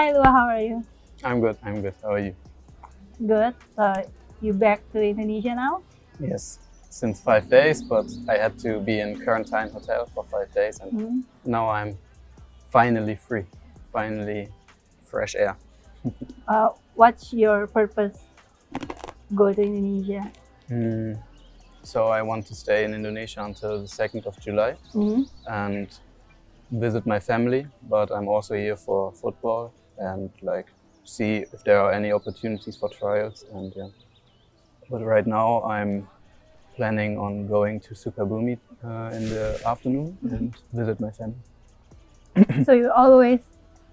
Hi, Lua. How are you? I'm good. I'm good. How are you? Good. So you back to Indonesia now? Yes, since five days, but I had to be in quarantine hotel for five days, and Mhm. now I'm finally free. Finally, fresh air. Uh, what's your purpose? Go to Indonesia. Mm. So I want to stay in Indonesia until the second of July Mhm. and visit my family. But I'm also here for football and like see if there are any opportunities for trials. And yeah, but right now I'm planning on going to Sukabumi uh, in the afternoon and visit my family. so you're always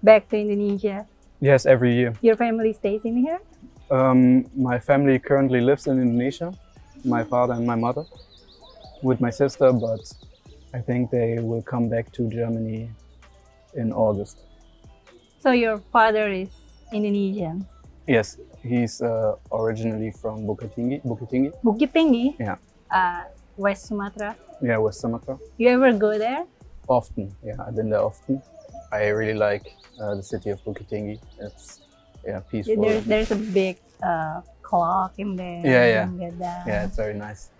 back to Indonesia. Yes, every year. Your family stays in here? Um, my family currently lives in Indonesia, my father and my mother, with my sister, but I think they will come back to Germany in August. So your father is Indonesian. Yes, he's uh, originally from Bukit Tinggi, Bukit Tinggi. Bukit Tinggi? Yeah. Uh, West Sumatra. Yeah, West Sumatra. You ever go there? Often, yeah, I've been there often. I really like uh, the city of Bukit Tinggi. It's yeah peaceful. There's, there's a big uh, clock in there. Yeah, yeah. Yeah, it's very nice.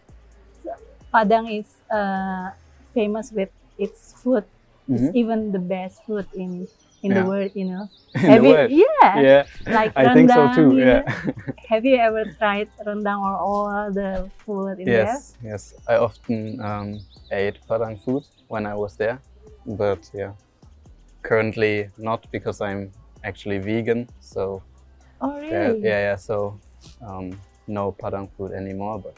Padang is uh, famous with its food. It's Mhm. even the best food in in Yeah. the world, you know. In Have the you- world. Yeah. Yeah, Like I think so too. Yeah. Have you ever tried rendang or all the food in there? Yes, yes. I often um, ate Padang food when I was there, but yeah, currently not because I'm actually vegan. So Oh yeah, really? yeah, yeah. So um, no Padang food anymore, but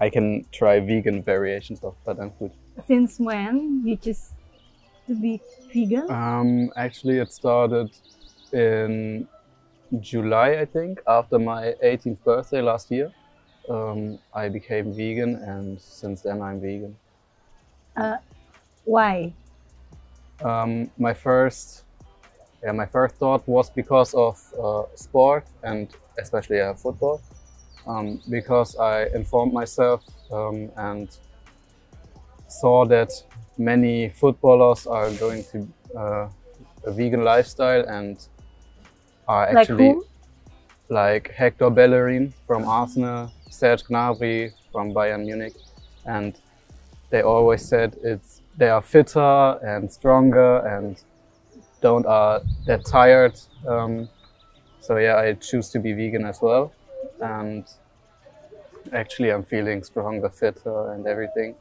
I can try vegan variations of Padang food. Since when you choose be vegan? Um, actually, it started in July, I think, after my 18th birthday last year. Um, I became vegan, and since then I'm vegan. Why? Um, my first, yeah, my first thought was because of uh, sport and especially uh, football. Um, because I informed myself um, and saw that many footballers are going to uh, a vegan lifestyle and are actually who? like Hector Bellerin from Arsenal, Serge Gnabry from Bayern Munich, and they always said it's they are fitter and stronger and don't are that tired. Um, so yeah, I choose to be vegan as well, and actually I'm feeling stronger, fitter, and everything.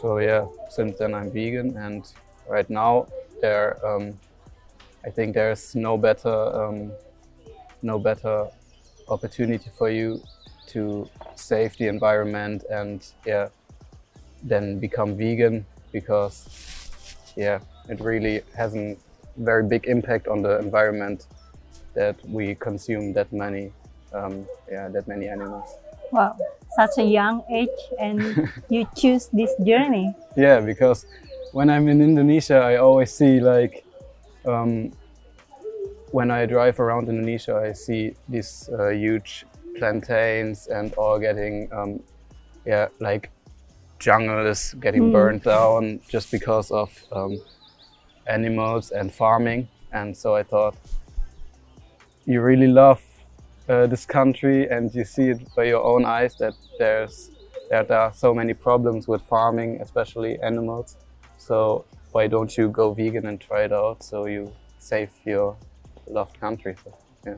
So yeah, since then I'm vegan, and right now there, um, I think there's no better, um, no better opportunity for you to save the environment and yeah, then become vegan because yeah, it really has a very big impact on the environment that we consume that many, um, yeah, that many animals. Wow, such a young age, and you choose this journey. Yeah, because when I'm in Indonesia, I always see like um, when I drive around Indonesia, I see these uh, huge plantains and all getting um, yeah like jungles getting Mm. burned down just because of um, animals and farming. And so I thought, you really love uh, this country, and you see it by your own eyes that there's that there are so many problems with farming, especially animals. So why don't you go vegan and try it out so you save your loved country? So, yeah.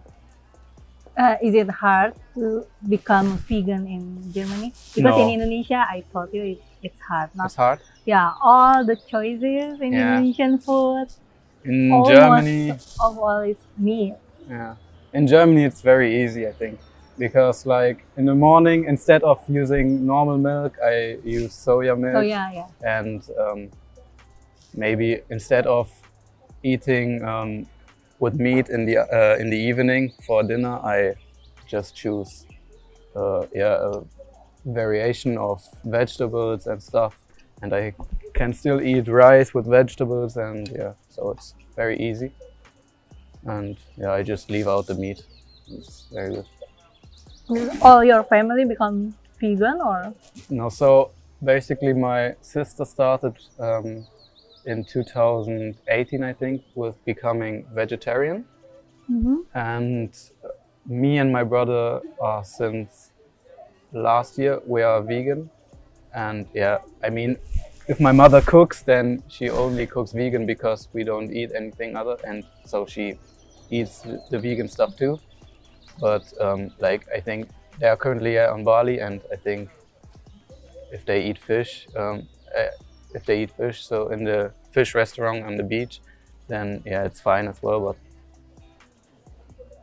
Uh, is it hard to become vegan in Germany? Because No. in Indonesia, I told you it's, it's hard. Not It's hard. yeah, all the choices in Yeah. Indonesian food, In almost Germany, of all is meat. yeah. In Germany, it's very easy, I think, because like in the morning, instead of using normal milk, I use soya milk. So yeah, yeah. and um, maybe instead of eating um, with meat in the uh, in the evening for dinner, I just choose uh, yeah a variation of vegetables and stuff, and I can still eat rice with vegetables, and yeah, so it's very easy. And yeah, I just leave out the meat. It's very good. All your family become vegan or No, so basically my sister started um, in 2018, I think, with becoming vegetarian. Mhm. And uh, me and my brother are since last year we are vegan. And yeah, I mean, if my mother cooks, then she only cooks vegan because we don't eat anything other, and so she eats the- vegan stuff too. But um, like, I think they are currently uh, on Bali, and I think if they eat fish, um, uh, if they eat fish, so in the fish restaurant on the beach, then yeah, it's fine as well. But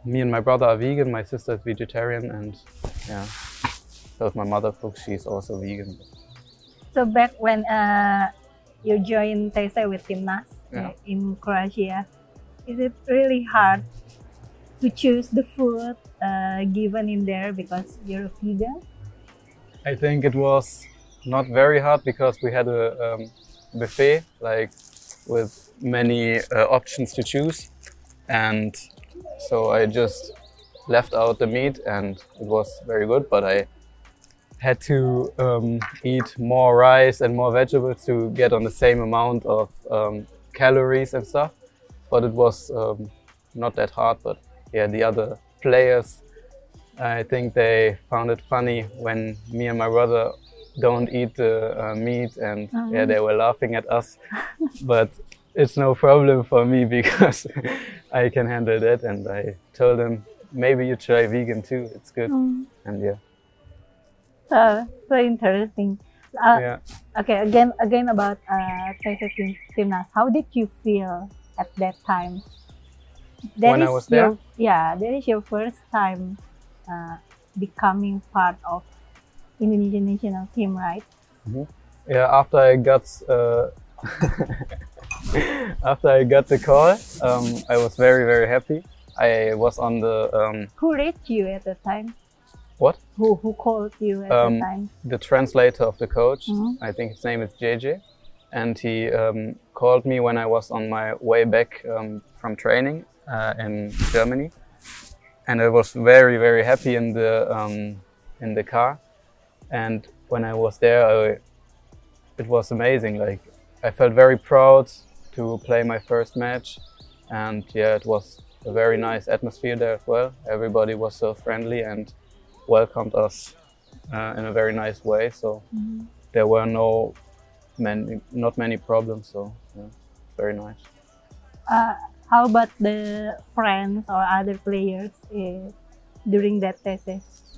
me and my brother are vegan, my sister is vegetarian, and yeah. So if my mother cooks, she's also vegan. So back when uh, you joined TC with Timnas Yeah. uh, in Croatia, is it really hard to choose the food uh, given in there because you're a vegan? I think it was not very hard because we had a um, buffet like with many uh, options to choose, and so I just left out the meat and it was very good. But I had to um, eat more rice and more vegetables to get on the same amount of um, calories and stuff. But it was um, not that hard. But yeah, the other players I think they found it funny when me and my brother don't eat the uh, meat, and yeah, Mhm. they were laughing at us. but it's no problem for me because I can handle that. And I told them maybe you try vegan too. It's good. Mm. And yeah, So, so interesting. Uh, yeah. Okay, again, again about uh, Tim- Timnas. How did you feel at that time? That When I was there? your- yeah, that is your first time uh, becoming part of Indonesian national team, right? Yeah, after I got uh, after I got the call, um, I was very very happy. I was on the um, Who reached you at the time? What? Who who called you at Um, the time? the translator of the coach. Mhm. I think his name is JJ, and he um, called me when I was on my way back um, from training uh, in Germany, and I was very very happy in the um, in the car, and when I was there, I, it was amazing. Like I felt very proud to play my first match, and yeah, it was a very nice atmosphere there as well. Everybody was so friendly and welcomed us uh, in a very nice way. So Mhm. there were no many, not many problems. So yeah, very nice. Uh, how about the friends or other players uh, during that test?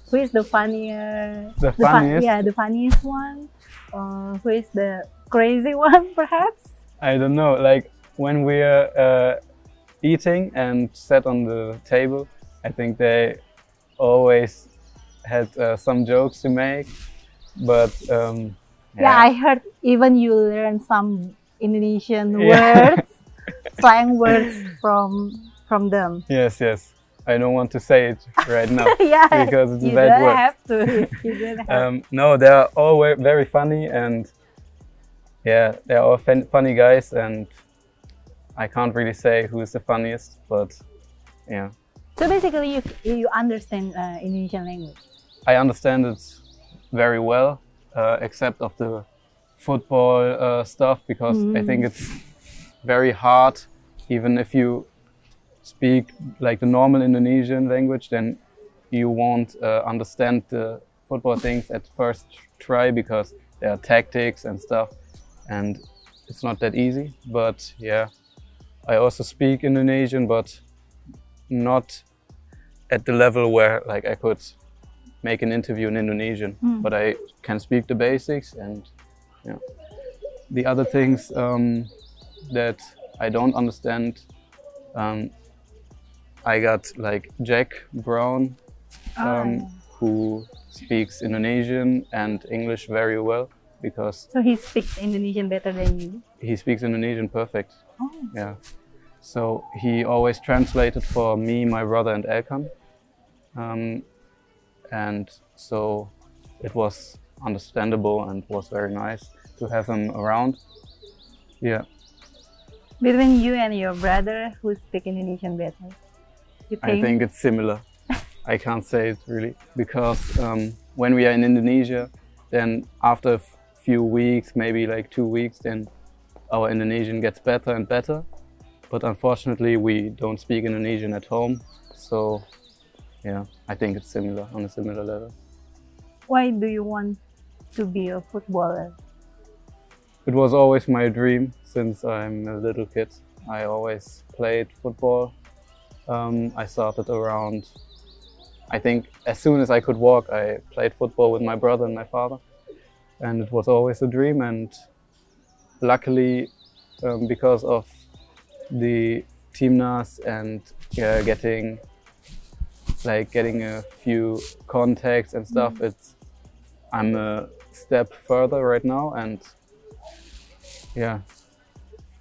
Who is the funnier? The fun- funniest? yeah, the funniest one. Or who is the crazy one, perhaps? I don't know. Like when we are uh, eating and sat on the table, I think they always had uh, some jokes to make. But um, Yeah. I heard even you learn some Indonesian Yeah. words, slang words from from them. yes, yes. I don't want to say it right now. yeah, Because it's a you bad don't have to. You don't have. Um, no, they're all very funny and yeah, they're all funny guys and I can't really say who is the funniest, but yeah, so basically, you you understand uh, Indonesian language. I understand it very well, uh, except of the football uh, stuff because I think it's very hard, even if you speak like the normal Indonesian language, then you won't uh, understand the football things at first try because there are tactics and stuff, and it's not that easy. But yeah, I also speak Indonesian, but not at the level where like I could make an interview in Indonesian, Hmm. but I can speak the basics and yeah. The other things um, that I don't understand, um, I got like Jack Brown, um, Oh. who speaks Indonesian and English very well because So he speaks Indonesian better than you. he speaks Indonesian perfect. Oh. Yeah. So he always translated for me, my brother, and Elkan. Um, and so it was understandable and was very nice to have him around. Yeah. Between you and your brother, who speak Indonesian better? I think it's similar. I can't say it really because um, when we are in Indonesia, then after a few weeks, maybe like two weeks, then our Indonesian gets better and better. But unfortunately, we don't speak Indonesian at home. So, yeah, I think it's similar on a similar level. Why do you want to be a footballer? It was always my dream since I'm a little kid. I always played football. Um, I started around, I think, as soon as I could walk, I played football with my brother and my father. And it was always a dream. And luckily, um, because of the Timnas and yeah, getting like getting a few contacts and stuff, it's I'm a step further right now and yeah,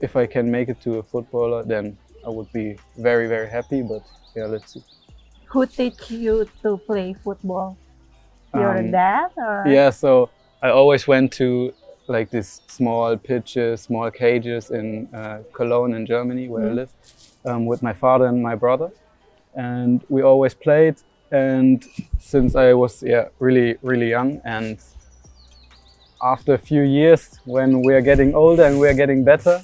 if I can make it to a footballer, then I would be very, very happy. But yeah, let's see. Who teach you to play football? Your Um, dad or Yeah, so I always went to like these small pitches, small cages in uh, Cologne in Germany, where I Mhm. live, um, with my father and my brother, and we always played. And since I was yeah really really young, and after a few years, when we are getting older and we are getting better,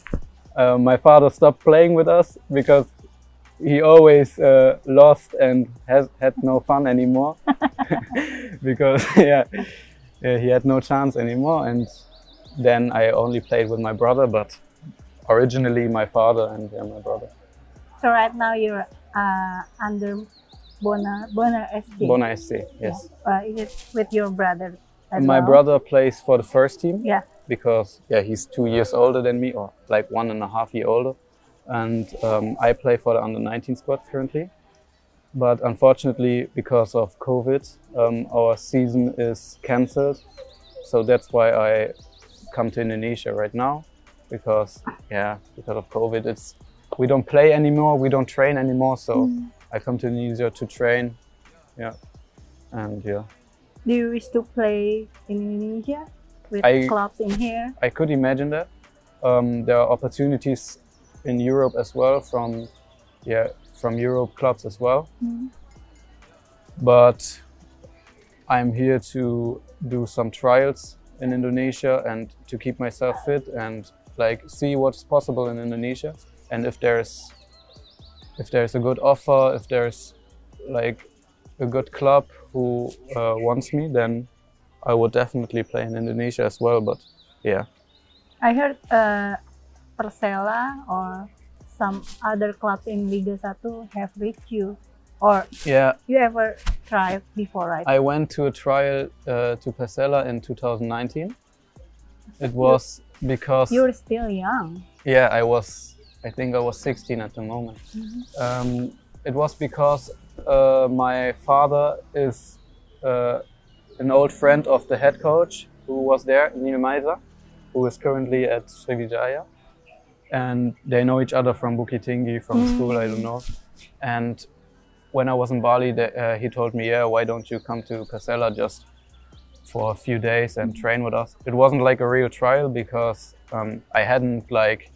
uh, my father stopped playing with us because he always uh, lost and has had no fun anymore. Because yeah, he had no chance anymore. And then I only played with my brother but originally my father and yeah, my brother. So right now you're uh, under Bona Bona SK. Bonner SC yes Uh, is it with your brother? My well? brother plays for the first team Yeah. because yeah he's two years older than me or like one and a half year older and um, I play for the under 19 squad currently but unfortunately because of COVID um, our season is cancelled so that's why I come to Indonesia right now because yeah because of COVID it's we don't play anymore we don't train anymore so I come to Indonesia to train yeah and yeah Do you wish to play in Indonesia with I- clubs in here? I could imagine that. Um, there are opportunities in Europe as well from, yeah, from Europe clubs as well. Mhm. But I'm here to do some trials in Indonesia and to keep myself fit and like see what's possible in Indonesia. And if there's if there's a good offer, if there's like a good club who uh, wants me, then I would definitely play in Indonesia as well. But yeah. I heard uh, Persela or some other clubs in Liga 1 have reached you or Yeah, you ever tried before, right? I went to a trial uh, to Persela in 2019. It was because You're still young. yeah, I was I think I was 16 at the moment. Um, it was because uh, my father is uh, an old friend of the head coach who was there, Nil Maizar, who is currently at Sriwijaya. And they know each other from Bukit Tinggi, from school, I don't know. And when I was in Bali, they, uh, he told me, yeah, why don't you come to Persela just for a few days and train with us? It wasn't like a real trial because um, I hadn't like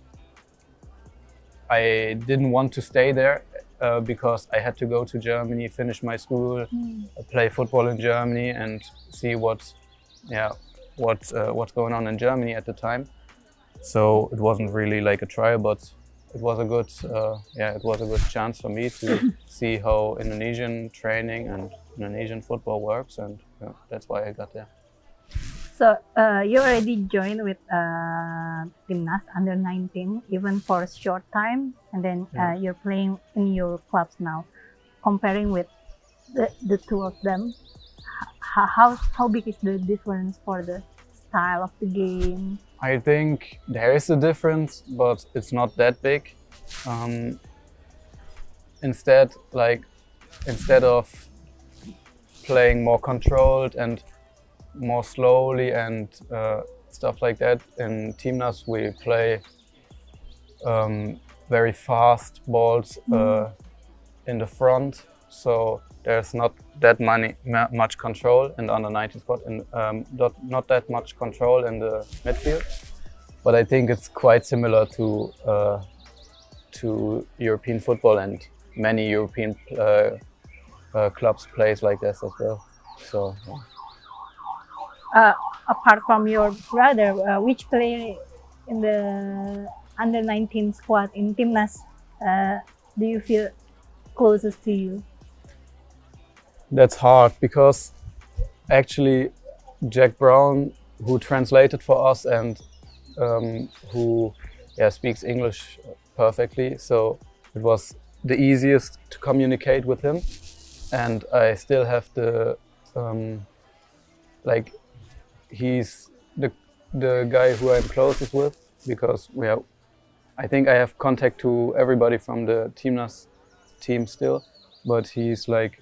I didn't want to stay there uh, because I had to go to Germany, finish my school, uh, play football in Germany, and see what, yeah, what uh, what's going on in Germany at the time. So it wasn't really like a trial, but it was a good, uh, yeah, it was a good chance for me to see how Indonesian training and Indonesian football works, and yeah, that's why I got there. So uh, you already joined with uh, Timnas under 19, even for a short time, and then Yeah. uh, you're playing in your clubs now. Comparing with the, the two of them, how how big is the difference for the style of the game? I think there is a difference, but it's not that big. Um, instead, like instead of playing more controlled and more slowly and uh, stuff like that, in Timnas we play um, very fast balls uh, in the front, so there's not that many, ma- much control in the under 19 squad and um, not, not that much control in the midfield. But I think it's quite similar to uh, to European football and many European uh, uh, clubs plays like this as well. So yeah. Uh, apart from your brother, uh, which player in the under 19 squad in Timnas uh, do you feel closest to you? That's hard because actually Jack Brown, who translated for us and um, who yeah, speaks English perfectly, so it was the easiest to communicate with him. And I still have the um, like he's the the guy who I'm closest with because we are I think I have contact to everybody from the Timnas team still, but he's like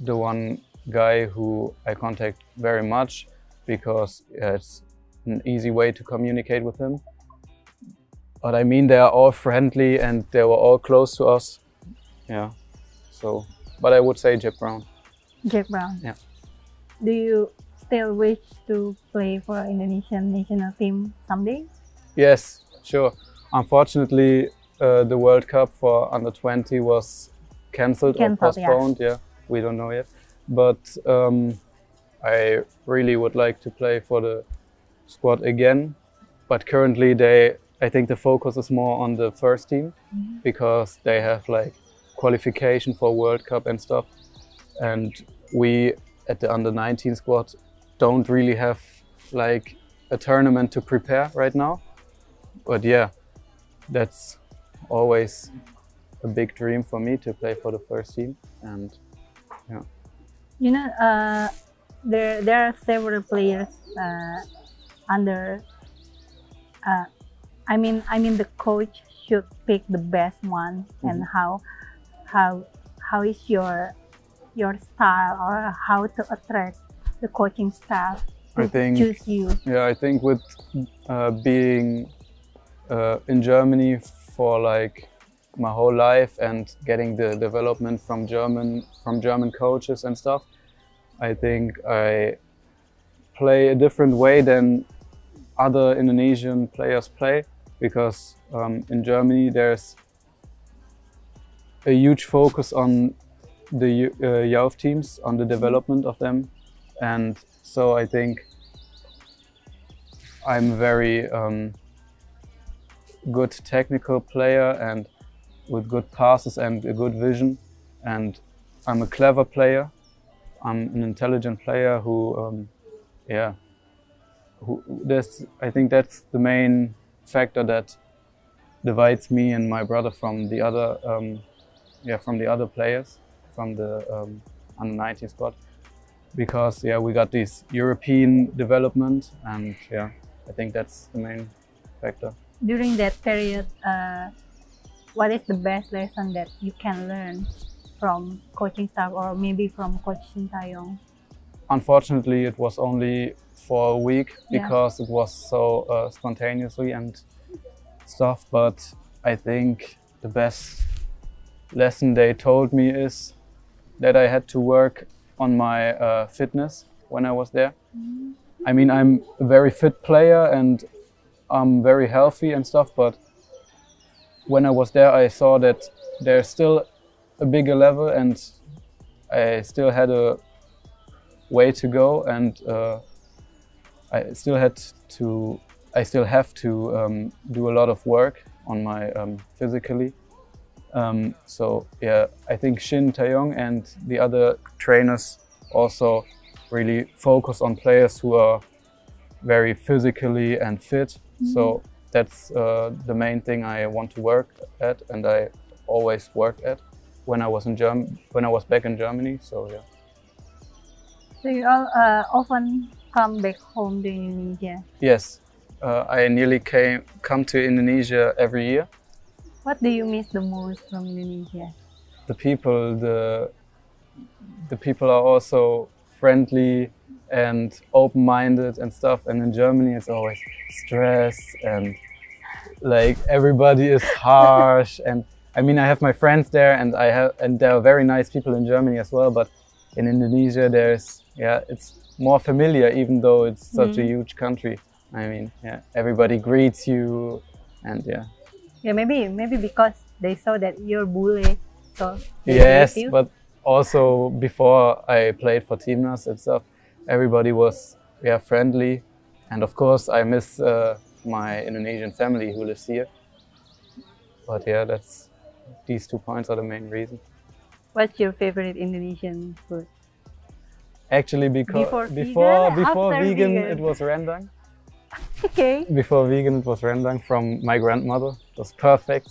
the one guy who I contact very much because it's an easy way to communicate with him. But I mean, they are all friendly and they were all close to us. Yeah. So, but I would say Jack Brown. Jack Brown. Yeah. Do you still wish to play for Indonesian national team someday? Yes, sure. Unfortunately, uh, the World Cup for under 20 was cancelled or Cancelled, yeah. postponed. Yeah. we don't know yet. But um, I really would like to play for the squad again. But currently, they I think the focus is more on the first team because they have like qualification for World Cup and stuff. And we at the under 19 squad don't really have like a tournament to prepare right now. But yeah, that's always a big dream for me to play for the first team. And yeah. You know, uh, there there are several players uh, under. Uh, I mean, I mean, the coach should pick the best one, and how how how is your your style or how to attract the coaching staff I think- choose you. Yeah, I think with uh, being uh, in Germany for like my whole life and getting the development from German from German coaches and stuff, I think I play a different way than other Indonesian players play because um, in Germany there's a huge focus on the uh, youth teams, on the development of them, and so I think I'm a very um, good technical player and with good passes and a good vision. And I'm a clever player. I'm an intelligent player who, um, yeah, who, this, I think that's the main factor that divides me and my brother from the other, um, yeah, from the other players from the um, under 19 squad because yeah we got this European development and yeah I think that's the main factor. During that period, uh, what is the best lesson that you can learn from coaching staff or maybe from Coach Shin Taeyong? Unfortunately, it was only for a week Yeah. because it was so uh, spontaneously and stuff. But I think the best lesson they told me is that I had to work on my uh, fitness when I was there. I mean, I'm a very fit player and I'm very healthy and stuff, but when I was there, I saw that there's still a bigger level and I still had a way to go and uh, I still had to I still have to um, do a lot of work on my um, physically um, so yeah I think Shin Taeyong and the other trainers also really focus on players who are very physically and fit. So that's uh, the main thing I want to work at and I always work at when I was in Germ- when I was back in Germany. So yeah. So you all uh, often come back home to Indonesia. Yes, uh, I nearly came come to Indonesia every year. What do you miss the most from Indonesia? The people, the the people are also friendly and open-minded and stuff. And in Germany, it's always stress and like everybody is harsh. and I mean, I have my friends there, and I have and there are very nice people in Germany as well. But in Indonesia, there's yeah, it's more familiar, even though it's such a mm-hmm. huge country. I mean, yeah, everybody greets you, and yeah. Yeah, maybe maybe because they saw that you're bully, so Yes, but also before I played for Timnas and stuff, everybody was yeah friendly, and of course I miss uh, my Indonesian family who lives here. But yeah, that's these two points are the main reason. What's your favorite Indonesian food? Actually, because Before before vegan, before vegan, vegan? it was rendang. Okay. Before vegan, it was rendang from my grandmother. It was perfect.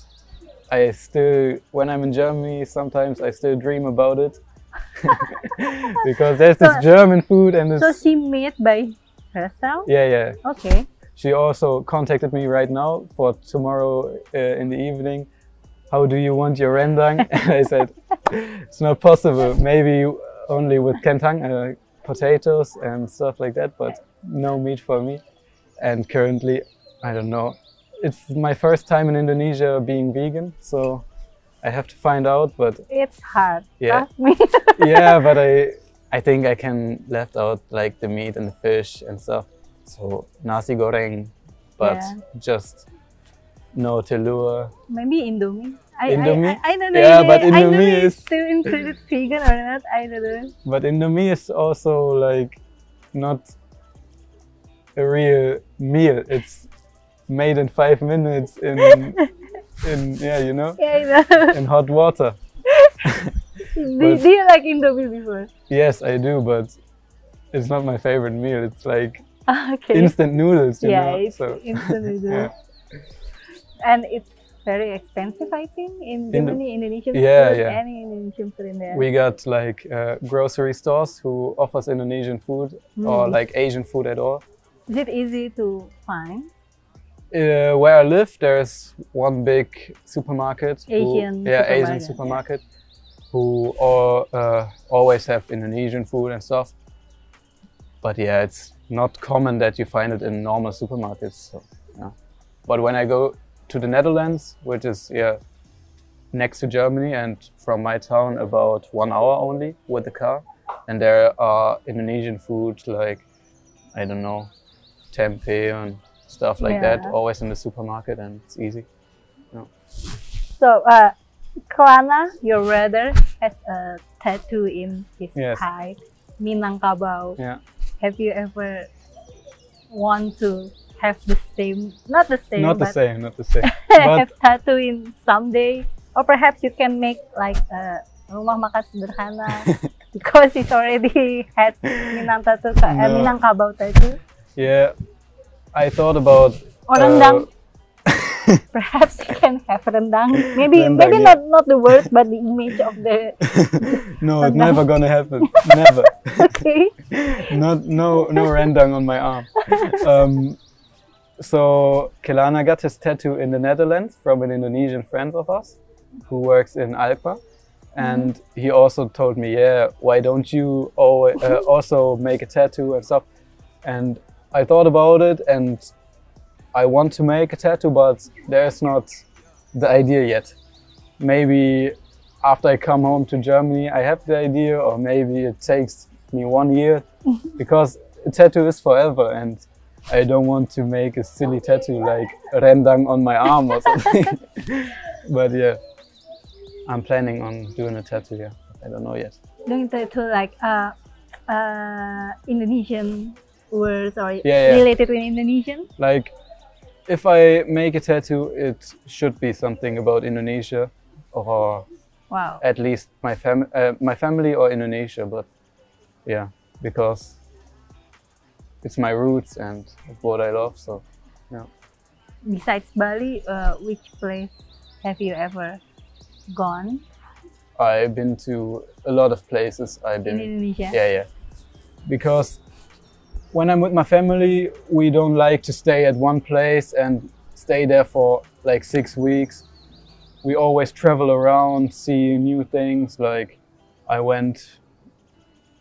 I still, when I'm in Germany, sometimes I still dream about it because there's this So- German food and this. So she made by herself? yeah, yeah. Okay. She also contacted me right now for tomorrow uh, in the evening. How do you want your rendang? and I said, it's not possible. Maybe only with kentang, uh, potatoes and stuff like that, but no meat for me. And currently, I don't know. It's my first time in Indonesia being vegan, so I have to find out. But It's hard. Yeah. Yeah, but I I think I can left out like the meat and the fish and stuff. So nasi goreng, but Yeah. just no telur. Maybe Indomie. I, Indomie? I, I, I don't know. Yeah, but they- I know Indomie if is- still included vegan or not. I don't know. But Indomie is also like not a real meal. It's made in five minutes in in yeah, you know, Yeah, know. in hot water. do, do you like Indomie before? Yes, I do, but it's not my favorite meal. It's like Okay. instant noodles, you yeah, know. it's so instant noodles. yeah. And it's very expensive, I think, in Indo- Germany, Indonesian Yeah, food, yeah. any Indonesian food in there. we got like uh, grocery stores who offers Indonesian food or Mm. like Asian food at all. Is it easy to find? Uh, where I live, there's one big supermarket. who- Asian yeah, Asian supermarket, yeah. who all, uh, always have Indonesian food and stuff. But yeah, it's not common that you find it in normal supermarkets. So, yeah. But when I go to the Netherlands, which is yeah next to Germany and from my town about one hour only with the car, and there are Indonesian food like I don't know tempeh and stuff like that, always in the supermarket, and it's easy. So, uh, your brother, has a tattoo in his Yes. thigh, Minangkabau. Yeah. Have you ever want to have the same, not the same, Not the same, not the same. But have tattoo in someday? Or perhaps you can make like a rumah makan sederhana because he's already had Minang tattoo, uh, No. Minangkabau tattoo. Yeah, I thought about. Or uh, rendang. Perhaps you can have rendang. Maybe Rendang, maybe yeah. not not the words, but the image of the no, it's never gonna happen. Never. okay. Not no no rendang on my arm. Um, so Kelana got his tattoo in the Netherlands from an Indonesian friend of us who works in Alkmaar. And he also told me, yeah, why don't you always, uh, also make a tattoo and stuff? And I thought about it and I want to make a tattoo, but there's not the idea yet. Maybe after I come home to Germany, I have the idea, or maybe it takes me one year because a tattoo is forever and I don't want to make a silly tattoo like rendang on my arm or something. but yeah, I'm planning on doing a tattoo. Yeah, I don't know yet. Doing tattoo like uh, uh, Indonesian words or Yeah, related with Indonesian. Like, if I make a tattoo, it should be something about Indonesia, or Wow. at least my fam- uh, my family or Indonesia. But yeah, because it's my roots and what I love. So yeah. Besides Bali, uh, which place have you ever gone I've been to a lot of places. I've in been Indonesia? Yeah, yeah. Because when I'm with my family, we don't like to stay at one place and stay there for like six weeks. We always travel around, see new things. Like I went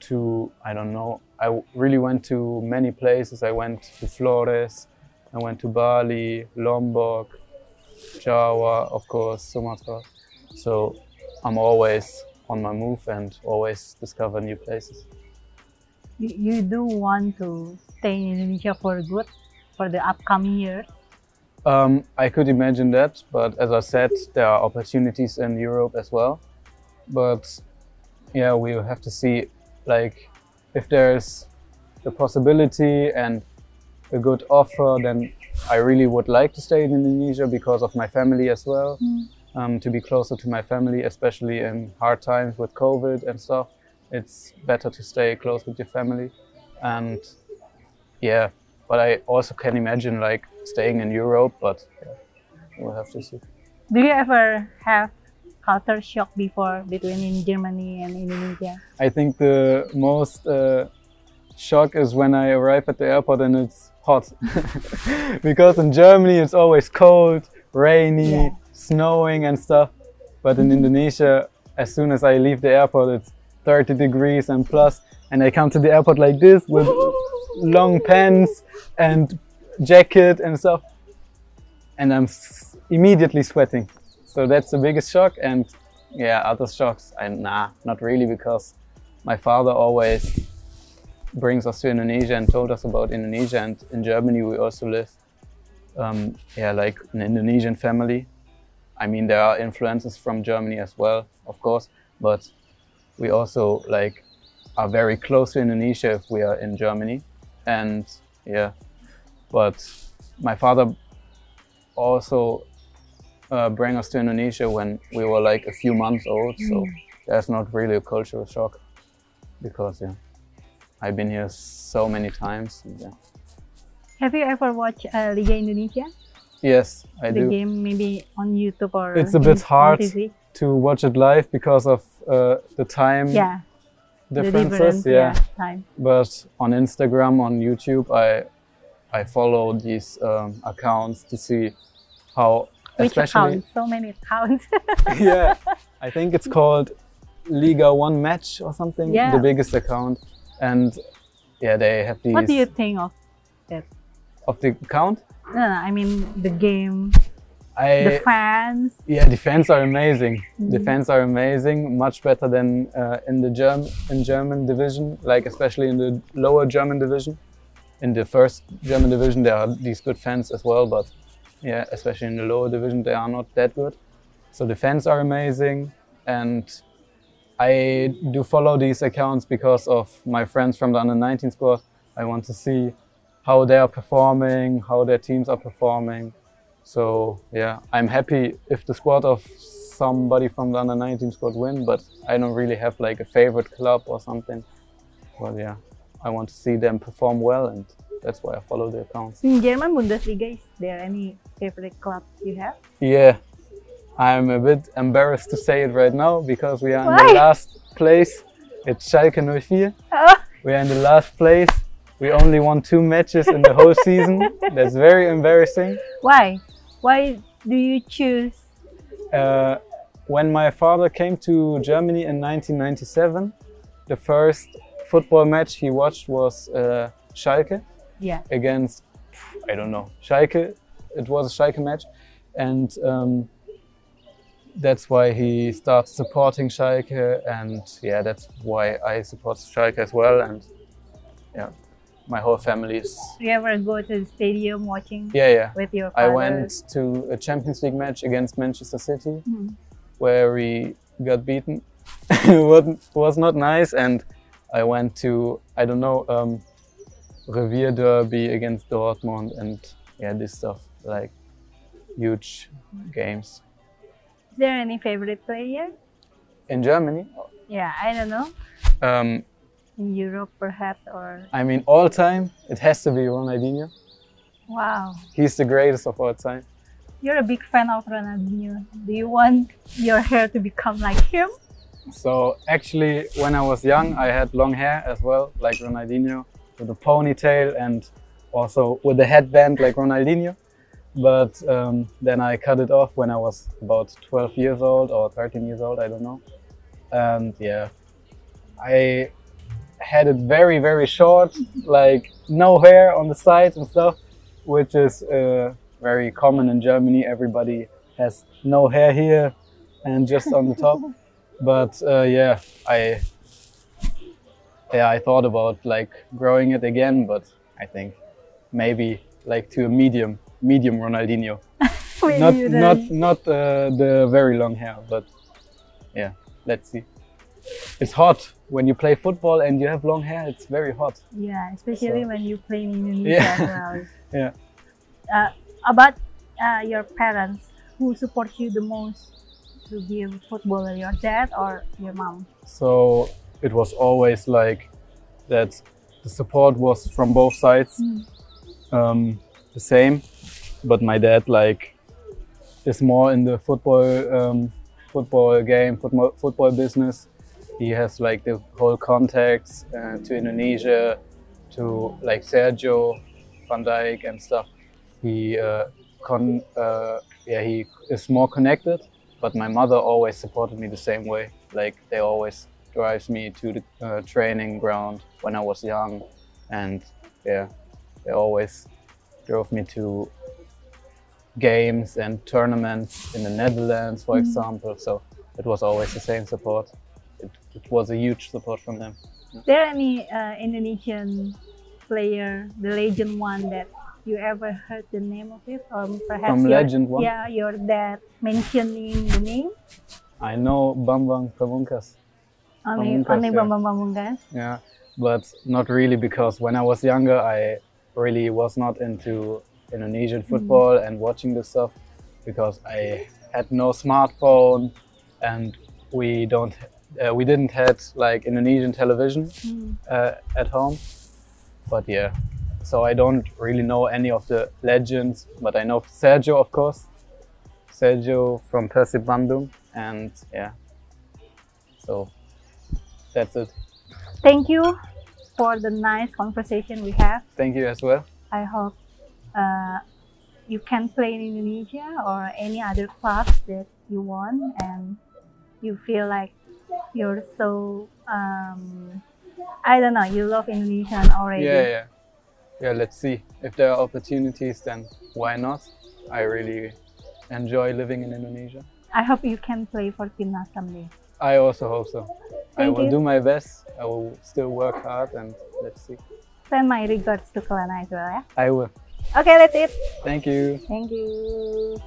to, I don't know, I really went to many places. I went to Flores, I went to Bali, Lombok, Java, of course, Sumatra. So I'm always on my move and always discover new places. You, you do want to stay in Indonesia for good for the upcoming years? Um, I could imagine that, but as I said, there are opportunities in Europe as well. But yeah, we will have to see, like, if there's the possibility and a good offer, then I really would like to stay in Indonesia because of my family as well. Mm. Um, to be closer to my family, especially in hard times with COVID and stuff, it's better to stay close with your family. And yeah, but I also can imagine like staying in Europe, but yeah, we'll have to see. Do you ever have culture shock before between in Germany and Indonesia? I think the most uh, shock is when I arrive at the airport and it's hot. because in Germany it's always cold, rainy, Yeah. snowing and stuff. But in Indonesia, as soon as I leave the airport, it's 30 degrees and plus, and I come to the airport like this with long pants and jacket and stuff, and I'm immediately sweating. So that's the biggest shock. And yeah, other shocks, and nah, not really, because my father always brings us to Indonesia and told us about Indonesia. And in Germany, we also live, um, yeah, like an Indonesian family. I mean, there are influences from Germany as well, of course, but we also like are very close to Indonesia if we are in Germany. And yeah, but my father also uh, bring us to Indonesia when we were like a few months old. So that's not really a cultural shock because yeah, I've been here so many times. yeah. Have you ever watched uh, Liga Indonesia? Yes, I the do. The game maybe on YouTube or It's a bit hard. To watch it live because of uh, the time Yeah, the differences. difference. yeah. time. but on Instagram, on YouTube, I I follow these um, accounts to see how, Which especially account? So many accounts. yeah, I think it's called Liga One Match or something. Yeah. The biggest account, and yeah, they have these what do you think of? of the account. No, no, I mean the game, I the fans. yeah, the fans are amazing. The Mhm. fans are amazing, much better than uh, in the Germ in German division, like especially in the lower German division. In the first German division, there are these good fans as well, but yeah, especially in the lower division, they are not that good. So the fans are amazing, and I do follow these accounts because of my friends from the under 19 squad. I want to see how they are performing, how their teams are performing. So yeah, I'm happy if the squad of somebody from the under 19 squad win, but I don't really have like a favorite club or something. Well, yeah, I want to see them perform well, and that's why I follow the accounts. In German Bundesliga, is there any favorite club you have? Yeah, I'm a bit embarrassed to say it right now because we are in Why? the last place. It's Schalke 04. Oh, We are in the last place. We only won two matches in the whole season. That's very embarrassing. why? Why do you choose? Uh, when my father came to Germany in 1997, the first football match he watched was uh, Schalke Yeah, against, I don't know, Schalke. It was a Schalke match. And um, that's why he starts supporting Schalke. And yeah, that's why I support Schalke as well. And yeah, my whole family is. you ever go to the stadium watching Yeah, yeah. with your I went to a Champions League match against Manchester City. Hmm. where we got beaten. it was not nice, and I went to I don't know um, Revier Derby against Dortmund, and yeah, this stuff like huge games Is there any favorite player? in Germany. Yeah, I don't know. Um, In Europe, perhaps, or I mean, all time it has to be Ronaldinho. wow, He's the greatest of all time. you're a big fan of Ronaldinho. Do you want your hair to become like him? So actually, when I was young, I had long hair as well, like Ronaldinho, with a ponytail and also with a headband like Ronaldinho. But um, then I cut it off when I was about 12 years old or 13 years old, I don't know. And yeah, I had it very, very short, like no hair on the sides and stuff, which is uh, very common in Germany. Everybody has no hair here and just on the top. But uh, yeah i yeah i thought about like growing it again but i think maybe like to a medium medium ronaldinho. Not not not uh, the very long hair but yeah let's see it's hot when you play football and you have long hair it's very hot Yeah, especially So- when you play in Indonesia Yeah. as well. yeah uh, about uh, your parents, who supports you the most to be a footballer? Your dad or your mom? So it was always like that the support was from both sides Mm. um, the same, but my dad like is more in the football um, football game football football business. He has like the whole contacts uh, to Indonesia, to like Sergio Van Dijk and stuff. He uh, con uh, yeah he is more connected, but my mother always supported me the same way. Like they always drives me to the uh, training ground when I was young, and yeah, they always drove me to games and tournaments in the Netherlands, for example. So it was always the same support. It, was a huge support from them. Is there any uh, Indonesian player, the legend one that you ever heard the name of it, or perhaps From your, legend one? Yeah, your dad mentioning the name. I know Bambang Pamungkas. Only, Pamungkas, only yeah. Bambang Pamungkas. Yeah, but not really because when I was younger, I really was not into Indonesian football and watching this stuff because I had no smartphone and we don't uh, we didn't had like Indonesian television Mm. uh, at home. But yeah, so I don't really know any of the legends, but I know Sergio, of course. Sergio from Persib Bandung, and yeah, so that's it. Thank you for the nice conversation we have. Thank you as well. I hope uh, you can play in Indonesia or any other clubs that you want and you feel like you're so um, I don't know you love Indonesian already. Yeah, yeah, yeah. Let's see if there are opportunities. Then why not? I really enjoy living in Indonesia. I hope you can play for Timnas someday. I also hope so. I will you. do my best. I will still work hard, and let's see. Send my regards to Kelana as well, yeah. I will. Okay, that's it. Thank you. Thank you.